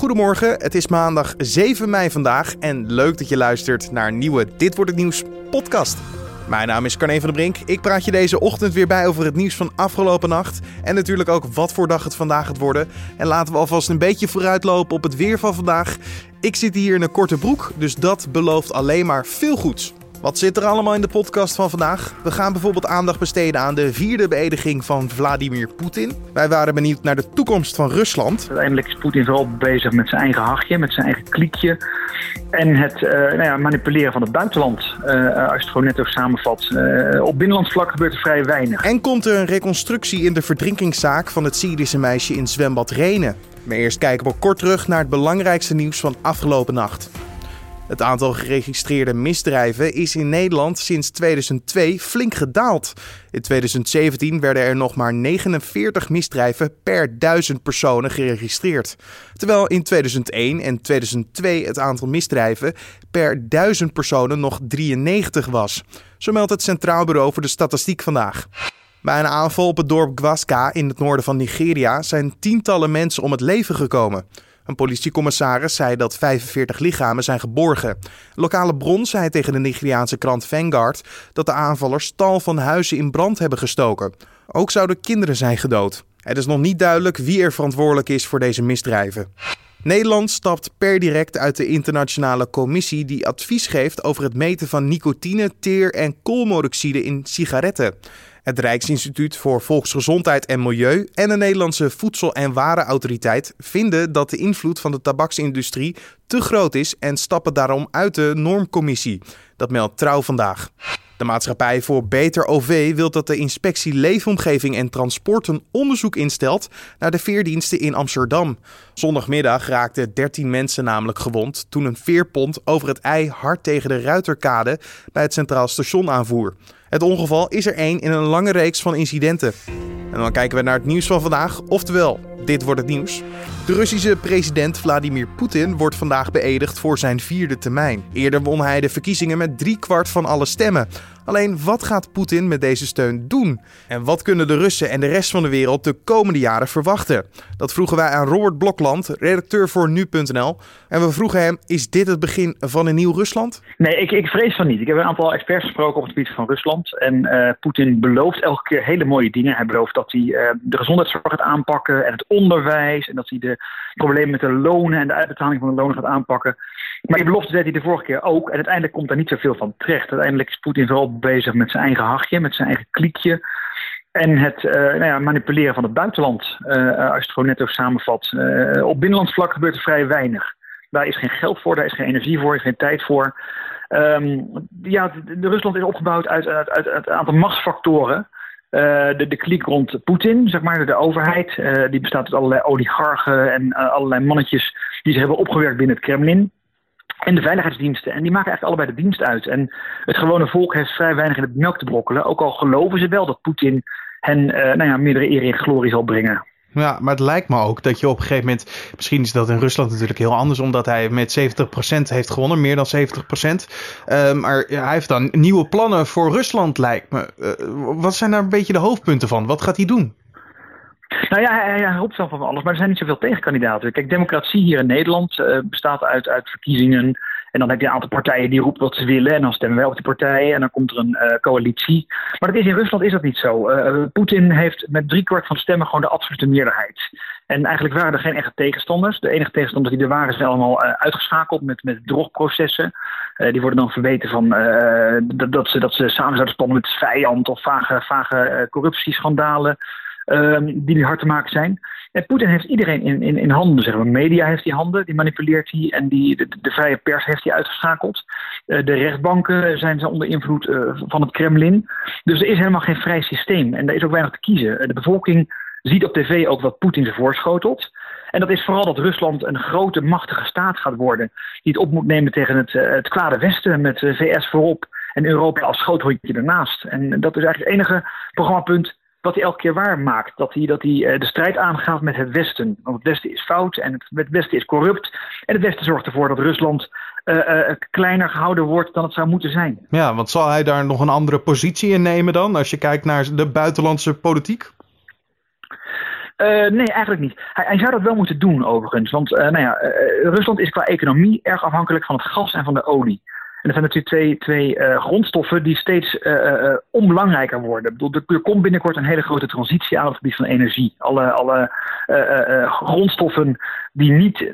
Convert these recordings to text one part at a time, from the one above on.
Goedemorgen, het is maandag 7 mei vandaag en leuk dat je luistert naar een nieuwe Dit wordt het nieuws podcast. Mijn naam is Carne van der Brink. Ik praat je deze ochtend weer bij over het nieuws van afgelopen nacht. En natuurlijk ook wat voor dag het vandaag gaat worden. En laten we alvast een beetje vooruitlopen op het weer van vandaag. Ik zit hier in een korte broek, dus dat belooft alleen maar veel goeds. Wat zit er allemaal in de podcast van vandaag? We gaan bijvoorbeeld aandacht besteden aan de vierde beëdiging van Vladimir Poetin. Wij waren benieuwd naar de toekomst van Rusland. Uiteindelijk is Poetin vooral bezig met zijn eigen hachje, met zijn eigen kliekje. En het uh, nou ja, manipuleren van het buitenland. Uh, als je het gewoon net ook samenvat. Uh, op binnenlands vlak gebeurt er vrij weinig. En komt er een reconstructie in de verdrinkingszaak van het Syrische meisje in zwembad Renen. Maar eerst kijken we kort terug naar het belangrijkste nieuws van afgelopen nacht. Het aantal geregistreerde misdrijven is in Nederland sinds 2002 flink gedaald. In 2017 werden er nog maar 49 misdrijven per duizend personen geregistreerd. Terwijl in 2001 en 2002 het aantal misdrijven per duizend personen nog 93 was. Zo meldt het Centraal Bureau voor de Statistiek vandaag. Bij een aanval op het dorp Gwaska in het noorden van Nigeria zijn tientallen mensen om het leven gekomen. Een politiecommissaris zei dat 45 lichamen zijn geborgen. Lokale bron zei tegen de Nigeriaanse krant Vanguard dat de aanvallers tal van huizen in brand hebben gestoken. Ook zouden kinderen zijn gedood. Het is nog niet duidelijk wie er verantwoordelijk is voor deze misdrijven. Nederland stapt per direct uit de internationale commissie die advies geeft over het meten van nicotine, teer en koolmonoxide in sigaretten. Het Rijksinstituut voor Volksgezondheid en Milieu en de Nederlandse Voedsel- en Warenautoriteit vinden dat de invloed van de tabaksindustrie te groot is en stappen daarom uit de normcommissie. Dat meldt Trouw vandaag. De maatschappij voor Beter OV wil dat de inspectie Leefomgeving en Transport een onderzoek instelt naar de veerdiensten in Amsterdam. Zondagmiddag raakten 13 mensen namelijk gewond toen een veerpont over het ei hard tegen de Ruiterkade bij het Centraal Station aanvoer. Het ongeval is er één in een lange reeks van incidenten. En dan kijken we naar het nieuws van vandaag, oftewel, dit wordt het nieuws. De Russische president Vladimir Poetin wordt vandaag beëdigd voor zijn vierde termijn. Eerder won hij de verkiezingen met driekwart van alle stemmen. Alleen wat gaat Poetin met deze steun doen? En wat kunnen de Russen en de rest van de wereld de komende jaren verwachten? Dat vroegen wij aan Robert Blokland, redacteur voor nu.nl. En we vroegen hem: is dit het begin van een nieuw Rusland? Nee, ik, ik vrees van niet. Ik heb een aantal experts gesproken op het gebied van Rusland. En uh, Poetin belooft elke keer hele mooie dingen. Hij belooft dat hij uh, de gezondheidszorg gaat aanpakken en het onderwijs. En dat hij de problemen met de lonen en de uitbetaling van de lonen gaat aanpakken. Maar die belofte deed hij de vorige keer ook. En uiteindelijk komt daar niet zoveel van terecht. Uiteindelijk is Poetin vooral bezig met zijn eigen hachje, met zijn eigen kliekje. En het uh, nou ja, manipuleren van het buitenland. Uh, als je het gewoon net ook samenvat. Uh, op binnenlands vlak gebeurt er vrij weinig. Daar is geen geld voor, daar is geen energie voor, geen tijd voor. Um, ja, Rusland is opgebouwd uit, uit, uit, een aantal machtsfactoren. de, de kliek rond Poetin, zeg maar, de overheid. die bestaat uit allerlei oligarchen en allerlei mannetjes die zich hebben opgewerkt binnen het Kremlin. En de veiligheidsdiensten. En die maken eigenlijk allebei de dienst uit. En het gewone volk heeft vrij weinig in het melk te brokkelen. Ook al geloven ze wel dat Poetin hen uh, nou ja, meerdere eer en glorie zal bringen. Ja, maar het lijkt me ook dat je op een gegeven moment. Misschien is dat in Rusland natuurlijk heel anders, omdat hij met 70% heeft gewonnen, meer dan 70%. Uh, maar hij heeft dan nieuwe plannen voor Rusland, lijkt me. Uh, wat zijn daar een beetje de hoofdpunten van? Wat gaat hij doen? Nou ja, hij, hoopt wel van alles, maar er zijn niet zoveel tegenkandidaten. Kijk, democratie hier in Nederland uh, bestaat uit, uit verkiezingen. En dan heb je een aantal partijen die roepen wat ze willen. En dan stemmen wij op die partijen. En dan komt er een uh, coalitie. Maar dat is in Rusland is dat niet zo. Uh, Poetin heeft met driekwart van de stemmen gewoon de absolute meerderheid. En eigenlijk waren er geen echte tegenstanders. De enige tegenstanders die er waren zijn allemaal uitgeschakeld met, met drogprocessen. die worden dan verweten van dat, dat, ze, dat ze samen zouden spannen met vijand of vage, vage corruptieschandalen. Um, die nu hard te maken zijn. En Poetin heeft iedereen in, in, in handen. Zeg maar. Media heeft die handen, die manipuleert hij. En die, de, vrije pers heeft hij uitgeschakeld. Uh, de rechtbanken zijn onder invloed uh, van het Kremlin. Dus er is helemaal geen vrij systeem. En er is ook weinig te kiezen. De bevolking ziet op tv ook wat Poetin ze voorschotelt. En dat is vooral dat Rusland een grote, machtige staat gaat worden. Die het op moet nemen tegen het, het kwade Westen met de VS voorop. En Europa als schoothondje ernaast. En dat is eigenlijk het enige programmapunt wat hij elke keer waar maakt. Dat hij, dat hij uh, de strijd aangaat met het Westen. Want het Westen is fout en het, Westen is corrupt. En het Westen zorgt ervoor dat Rusland uh, uh, kleiner gehouden wordt dan het zou moeten zijn. Ja, want zal hij daar nog een andere positie in nemen dan? Als je kijkt naar de buitenlandse politiek? nee, eigenlijk niet. Hij, hij, zou dat wel moeten doen, overigens. Want nou ja, Rusland is qua economie erg afhankelijk van het gas en van de olie. En dat zijn natuurlijk twee, twee uh, grondstoffen die steeds uh, onbelangrijker worden. Bedoel, er, komt binnenkort een hele grote transitie aan op het gebied van energie. Alle, alle grondstoffen die niet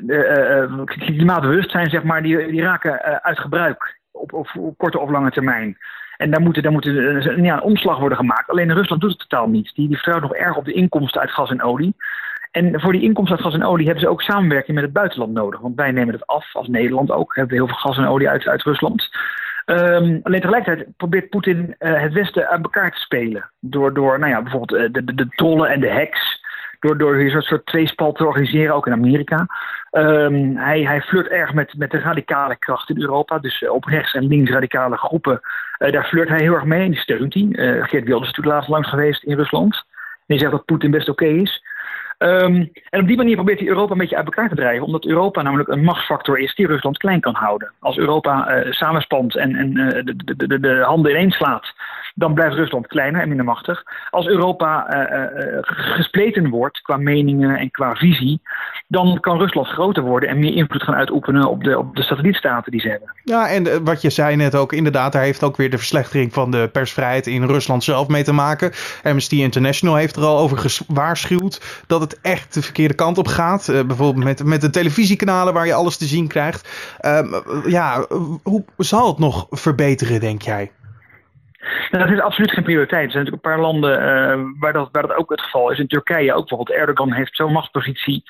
klimaatbewust zijn, zeg maar, die, die raken uit gebruik op, korte of lange termijn. En daar moet, daar moet ja, een omslag worden gemaakt. Alleen Rusland doet het totaal niet. Die, die vertrouwt nog erg op de inkomsten uit gas en olie. En voor die inkomsten uit gas en olie hebben ze ook samenwerking met het buitenland nodig. Want wij nemen het af, als Nederland ook. Hebben heel veel gas en olie uit, uit Rusland. Um, alleen tegelijkertijd probeert Poetin uh, het Westen uit elkaar te spelen. Door, door nou ja, bijvoorbeeld uh, de, de, de, trollen en de hacks. Door, door een soort, soort tweespal te organiseren, ook in Amerika. Um, hij, hij flirt erg met, met de radicale kracht in Europa. Dus uh, op rechts- en links radicale groepen. daar flirt hij heel erg mee en die steunt hij. Geert Wilders is natuurlijk laatst langs geweest in Rusland. En die zegt dat Poetin best oké is. Um, en op die manier probeert hij Europa een beetje uit elkaar te drijven, omdat Europa namelijk een machtsfactor is die Rusland klein kan houden. Als Europa uh, samenspant en, uh, de, de, de, de, handen ineens slaat, dan blijft Rusland kleiner en minder machtig. Als Europa uh, gespleten wordt qua meningen en qua visie, dan kan Rusland groter worden en meer invloed gaan uitoefenen op de, op de satellietstaten die ze hebben. Ja, en wat je zei net ook, inderdaad, daar heeft ook weer de verslechtering van de persvrijheid in Rusland zelf mee te maken. Amnesty International heeft er al over gewaarschuwd dat het echt de verkeerde kant op gaat. Uh, bijvoorbeeld met, met de televisiekanalen waar je alles te zien krijgt. Uh, ja, hoe zal het nog verbeteren, denk jij? Nou, dat is absoluut geen prioriteit. Er zijn natuurlijk een paar landen uh, waar, dat, waar dat ook het geval is. In Turkije ook bijvoorbeeld. Erdogan heeft zo'n machtspositie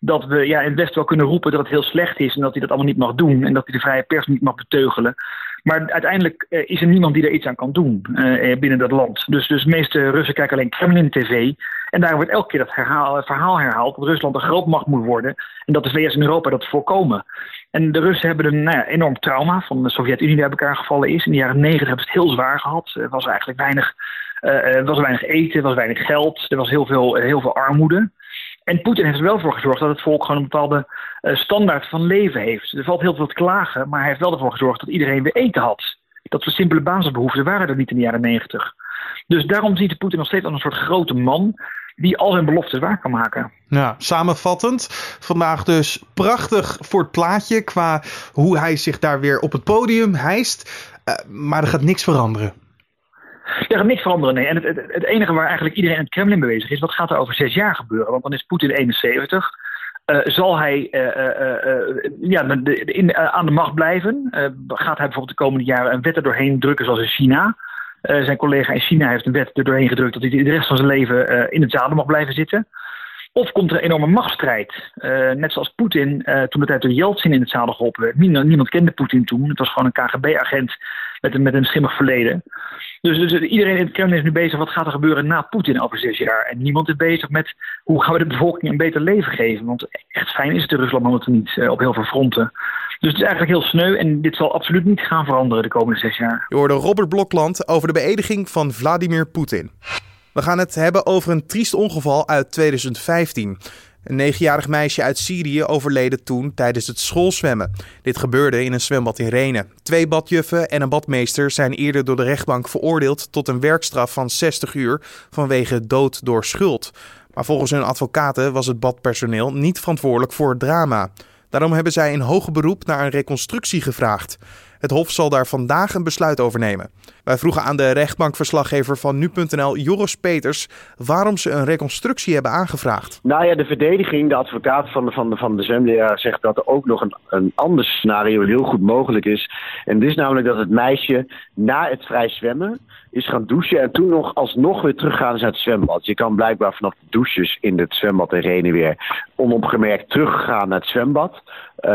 dat we ja, in het Westen wel kunnen roepen dat het heel slecht is en dat hij dat allemaal niet mag doen en dat hij de vrije pers niet mag beteugelen. Maar uiteindelijk is er niemand die er iets aan kan doen binnen dat land. Dus, dus de meeste Russen kijken alleen Kremlin-tv. En daar wordt elke keer dat verhaal herhaald dat Rusland een grootmacht moet worden en dat de VS en Europa dat voorkomen. En de Russen hebben een nou ja, enorm trauma van de Sovjet-Unie die uit elkaar gevallen is. In de jaren negentig hebben ze het heel zwaar gehad. Er was eigenlijk weinig, uh, was weinig eten, was weinig geld, er was heel veel, heel veel armoede. En Poetin heeft er wel voor gezorgd dat het volk gewoon een bepaalde uh, standaard van leven heeft. Er valt heel veel te klagen, maar hij heeft wel ervoor gezorgd dat iedereen weer eten had. Dat soort simpele basisbehoeften waren er niet in de jaren negentig. Dus daarom ziet Poetin nog steeds als een soort grote man die al zijn beloftes waar kan maken. Ja, samenvattend, vandaag dus prachtig voor het plaatje qua hoe hij zich daar weer op het podium hijst. Uh, maar er gaat niks veranderen. Er gaat niks veranderen, nee. En het, het, het, enige waar eigenlijk iedereen in het Kremlin bezig is, wat gaat er over zes jaar gebeuren? Want dan is Poetin 71. Uh, zal hij uh, ja, de, in, aan de macht blijven? gaat hij bijvoorbeeld de komende jaren een wet er doorheen drukken zoals in China? Zijn collega in China heeft een wet er doorheen gedrukt dat hij de rest van zijn leven in het zadel mag blijven zitten. Of komt er een enorme machtsstrijd? Uh, net zoals Poetin, toen het uit de Yeltsin in het zadel geholpen werd. Niemand, kende Poetin toen. Het was gewoon een KGB-agent met een, met een schimmig verleden. Dus, dus, iedereen in het Kremlin is nu bezig wat gaat er gebeuren na Poetin over zes jaar. En niemand is bezig met hoe gaan we de bevolking een beter leven geven. Want echt fijn is het in Rusland momenteel niet op heel veel fronten. Dus het is eigenlijk heel sneu en dit zal absoluut niet gaan veranderen de komende zes jaar. Je hoorde Robert Blokland over de beëdiging van Vladimir Poetin. We gaan het hebben over een triest ongeval uit 2015. Een negenjarig meisje uit Syrië overleden toen tijdens het schoolzwemmen. Dit gebeurde in een zwembad in Renen. Twee badjuffen en een badmeester zijn eerder door de rechtbank veroordeeld tot een werkstraf van 60 uur vanwege dood door schuld. Maar volgens hun advocaten was het badpersoneel niet verantwoordelijk voor het drama. Daarom hebben zij in hoger beroep naar een reconstructie gevraagd. Het Hof zal daar vandaag een besluit over nemen. Wij vroegen aan de rechtbankverslaggever van nu.nl, Joris Peters, waarom ze een reconstructie hebben aangevraagd. Nou ja, de verdediging, de advocaat van de, van de, van de zwemleraar zegt dat er ook nog een, een ander scenario heel goed mogelijk is. En dit is namelijk dat het meisje na het vrij zwemmen is gaan douchen en toen nog alsnog weer teruggaan naar het zwembad. Je kan blijkbaar vanaf de douches in het zwembad in Renen weer onopgemerkt teruggaan naar het zwembad. Uh,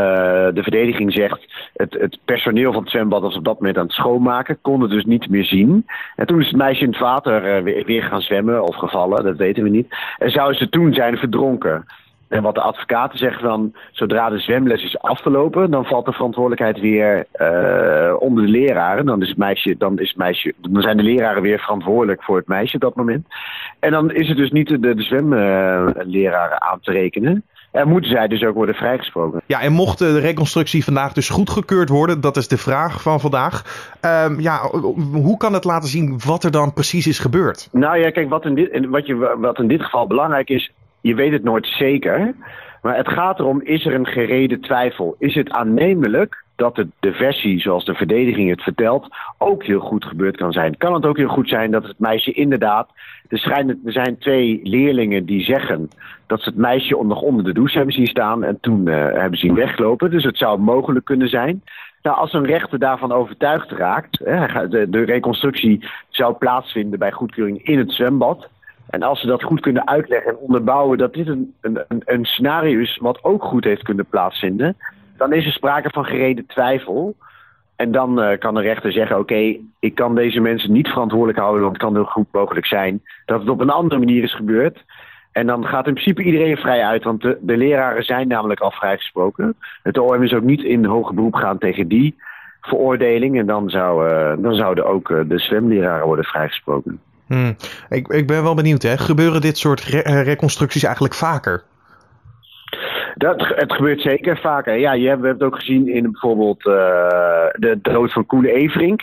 de verdediging zegt het, het personeel van het zwembad was op dat moment aan het schoonmaken, kon het dus niet meer zien. En toen is het meisje in het water uh, weer, gaan zwemmen of gevallen, dat weten we niet. En zou ze toen zijn verdronken. En wat de advocaten zeggen van, zodra de zwemles is afgelopen, dan valt de verantwoordelijkheid weer uh, onder de leraren. Dan, is het meisje, dan, is het meisje, dan zijn de leraren weer verantwoordelijk voor het meisje op dat moment. En dan is het dus niet de, de zwemleraren aan te rekenen. En moeten zij dus ook worden vrijgesproken. Ja, en mocht de reconstructie vandaag dus goedgekeurd worden, dat is de vraag van vandaag. Um, ja, hoe kan het laten zien wat er dan precies is gebeurd? Nou ja, kijk, wat in dit, wat je, wat in dit geval belangrijk is, je weet het nooit zeker. Maar het gaat erom, is er een gereden twijfel? Is het aannemelijk dat de versie zoals de verdediging het vertelt ook heel goed gebeurd kan zijn? Kan het ook heel goed zijn dat het meisje inderdaad... Er, er zijn twee leerlingen die zeggen dat ze het meisje nog onder de douche hebben zien staan... en toen uh, hebben zien weglopen. Dus het zou mogelijk kunnen zijn... Nou, als een rechter daarvan overtuigd raakt, hè, de, de reconstructie zou plaatsvinden bij goedkeuring in het zwembad. En als ze dat goed kunnen uitleggen en onderbouwen dat dit een, een, een scenario is wat ook goed heeft kunnen plaatsvinden, dan is er sprake van gereden twijfel. En dan uh, kan de rechter zeggen: Oké, ik kan deze mensen niet verantwoordelijk houden, want het kan heel goed mogelijk zijn dat het op een andere manier is gebeurd. En dan gaat in principe iedereen vrij uit, want de, leraren zijn namelijk al vrijgesproken. Het OM is ook niet in hoger beroep gaan tegen die veroordeling. En dan, zou, uh, dan zouden ook uh, de zwemleraren worden vrijgesproken. Hmm. Ik, ik ben wel benieuwd, hè? gebeuren dit soort re reconstructies eigenlijk vaker? Dat, het gebeurt zeker vaker. Ja, je hebt, we hebben het ook gezien in bijvoorbeeld uh, de dood van Koele Everink.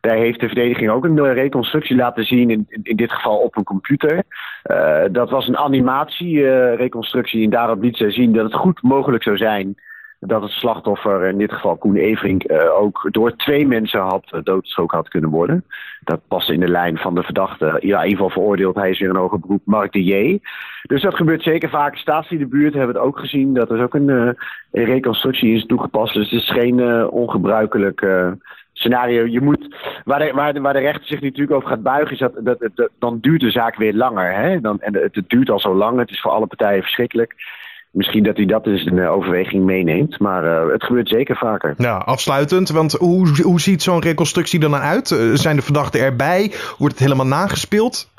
Daar heeft de verdediging ook een reconstructie laten zien, in, in dit geval op een computer. Uh, dat was een animatiereconstructie uh, en daarop liet zij zien dat het goed mogelijk zou zijn dat het slachtoffer, in dit geval Koen Everink, uh, ook door twee mensen had uh, doodgestoken had kunnen worden. Dat past in de lijn van de verdachte. Ja, in ieder veroordeeld. Hij is weer een hoger beroep, Mark de J. Dus dat gebeurt zeker vaak. Statie de buurt hebben we het ook gezien. Dat er ook een, uh, een reconstructie is toegepast. Dus het is geen ongebruikelijk scenario. Je moet, waar, de, waar, de, waar de rechter zich natuurlijk over gaat buigen, is dat, dat, dan duurt de zaak weer langer. Hè? Dan, en het duurt al zo lang. Het is voor alle partijen verschrikkelijk misschien dat hij dat eens in de overweging meeneemt. Maar uh, het gebeurt zeker vaker. Ja, afsluitend. Want hoe, hoe ziet zo'n reconstructie er dan uit? Uh, zijn de verdachten erbij? Wordt het helemaal nagespeeld?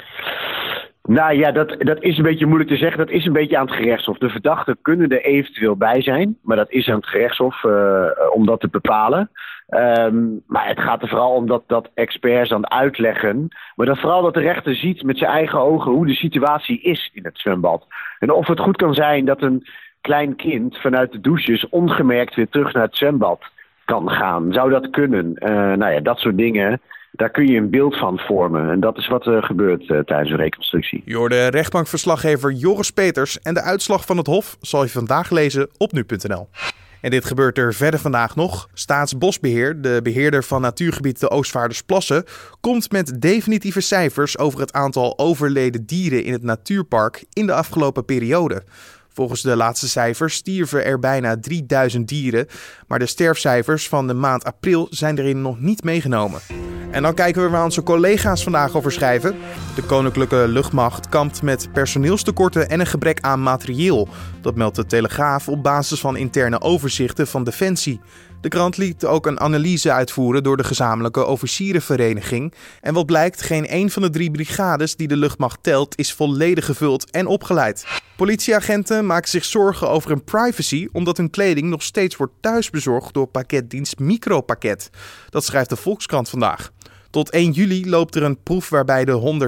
Nou ja, dat, dat is een beetje moeilijk te zeggen. Dat is een beetje aan het gerechtshof. De verdachten kunnen er eventueel bij zijn. Maar dat is aan het gerechtshof uh, om dat te bepalen. Um, maar het gaat er vooral om dat, dat experts dan uitleggen. Maar dat vooral dat de rechter ziet met zijn eigen ogen hoe de situatie is in het zwembad. En of het goed kan zijn dat een klein kind vanuit de douches ongemerkt weer terug naar het zwembad kan gaan. Zou dat kunnen? Uh, nou ja, dat soort dingen. Daar kun je een beeld van vormen. En dat is wat er gebeurt uh, tijdens de reconstructie. Je de rechtbankverslaggever Joris Peters. En de uitslag van het Hof zal je vandaag lezen op nu.nl. En dit gebeurt er verder vandaag nog. Staatsbosbeheer, de beheerder van natuurgebied de Oostvaardersplassen, komt met definitieve cijfers over het aantal overleden dieren in het natuurpark in de afgelopen periode. Volgens de laatste cijfers stierven er bijna 3000 dieren, maar de sterfcijfers van de maand april zijn erin nog niet meegenomen. En dan kijken we waar onze collega's vandaag over schrijven. De Koninklijke Luchtmacht kampt met personeelstekorten en een gebrek aan materieel. Dat meldt de Telegraaf op basis van interne overzichten van Defensie. De krant liet ook een analyse uitvoeren door de gezamenlijke officierenvereniging. En wat blijkt, geen één van de drie brigades die de luchtmacht telt is volledig gevuld en opgeleid. Politieagenten maken zich zorgen over hun privacy omdat hun kleding nog steeds wordt thuisbezorgd door pakketdienst Micropakket. Dat schrijft de Volkskrant vandaag. Tot 1 juli loopt er een proef waarbij de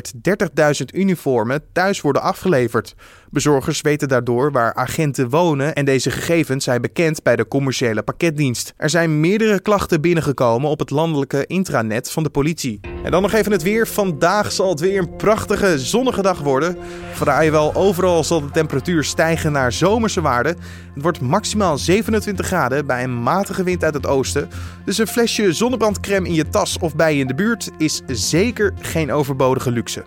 130.000 uniformen thuis worden afgeleverd. Bezorgers weten daardoor waar agenten wonen en deze gegevens zijn bekend bij de commerciële pakketdienst. Er zijn meerdere klachten binnengekomen op het landelijke intranet van de politie. En dan nog even het weer. Vandaag zal het weer een prachtige zonnige dag worden. Vrijwel overal zal de temperatuur stijgen naar zomerse waarden. Het wordt maximaal 27 graden bij een matige wind uit het oosten. Dus een flesje zonnebrandcrème in je tas of bij je in de buurt is zeker geen overbodige luxe.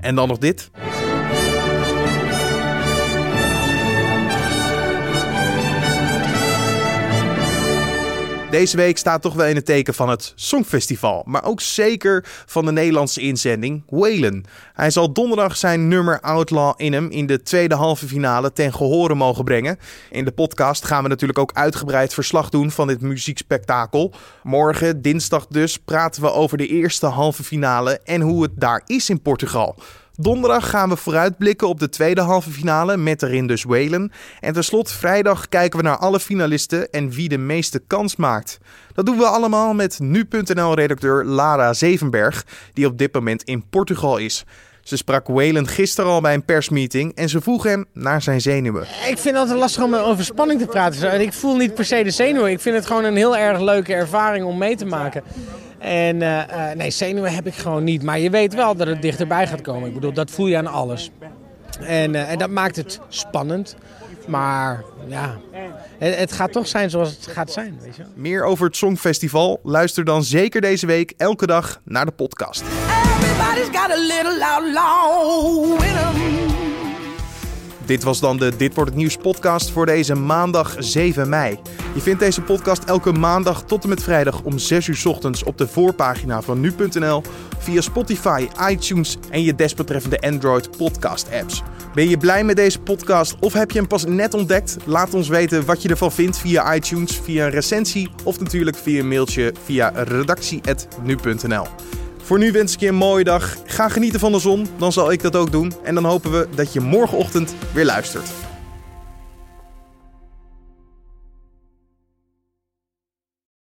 En dan nog dit. Deze week staat toch wel in het teken van het Songfestival. Maar ook zeker van de Nederlandse inzending Whalen. Hij zal donderdag zijn nummer Outlaw in hem in de tweede halve finale ten gehore mogen brengen. In de podcast gaan we natuurlijk ook uitgebreid verslag doen van dit muziekspektakel. Morgen, dinsdag dus, praten we over de eerste halve finale en hoe het daar is in Portugal. Donderdag gaan we vooruitblikken op de tweede halve finale met erin dus Whalen. En tenslotte vrijdag kijken we naar alle finalisten en wie de meeste kans maakt. Dat doen we allemaal met nu.nl-redacteur Lara Zevenberg, die op dit moment in Portugal is. Ze sprak Whalen gisteren al bij een persmeeting en ze vroeg hem naar zijn zenuwen. Ik vind het altijd lastig om over spanning te praten. Ik voel niet per se de zenuwen. Ik vind het gewoon een heel erg leuke ervaring om mee te maken. En uh, uh, nee, zenuwen heb ik gewoon niet. Maar je weet wel dat het dichterbij gaat komen. Ik bedoel, dat voel je aan alles. En, uh, en dat maakt het spannend. Maar ja, het, het, gaat toch zijn zoals het gaat zijn. Weet je? Meer over het Songfestival? Luister dan zeker deze week elke dag naar de podcast. Everybody's got a little outlaw in dit was dan de Dit wordt het nieuws podcast voor deze maandag 7 mei. Je vindt deze podcast elke maandag tot en met vrijdag om 6 uur ochtends op de voorpagina van nu.nl, via Spotify, iTunes en je desbetreffende Android podcast apps. Ben je blij met deze podcast of heb je hem pas net ontdekt? Laat ons weten wat je ervan vindt via iTunes, via een recensie of natuurlijk via een mailtje via redactie.nu.nl. Voor nu wens ik je een mooie dag. Ga genieten van de zon, dan zal ik dat ook doen. En dan hopen we dat je morgenochtend weer luistert.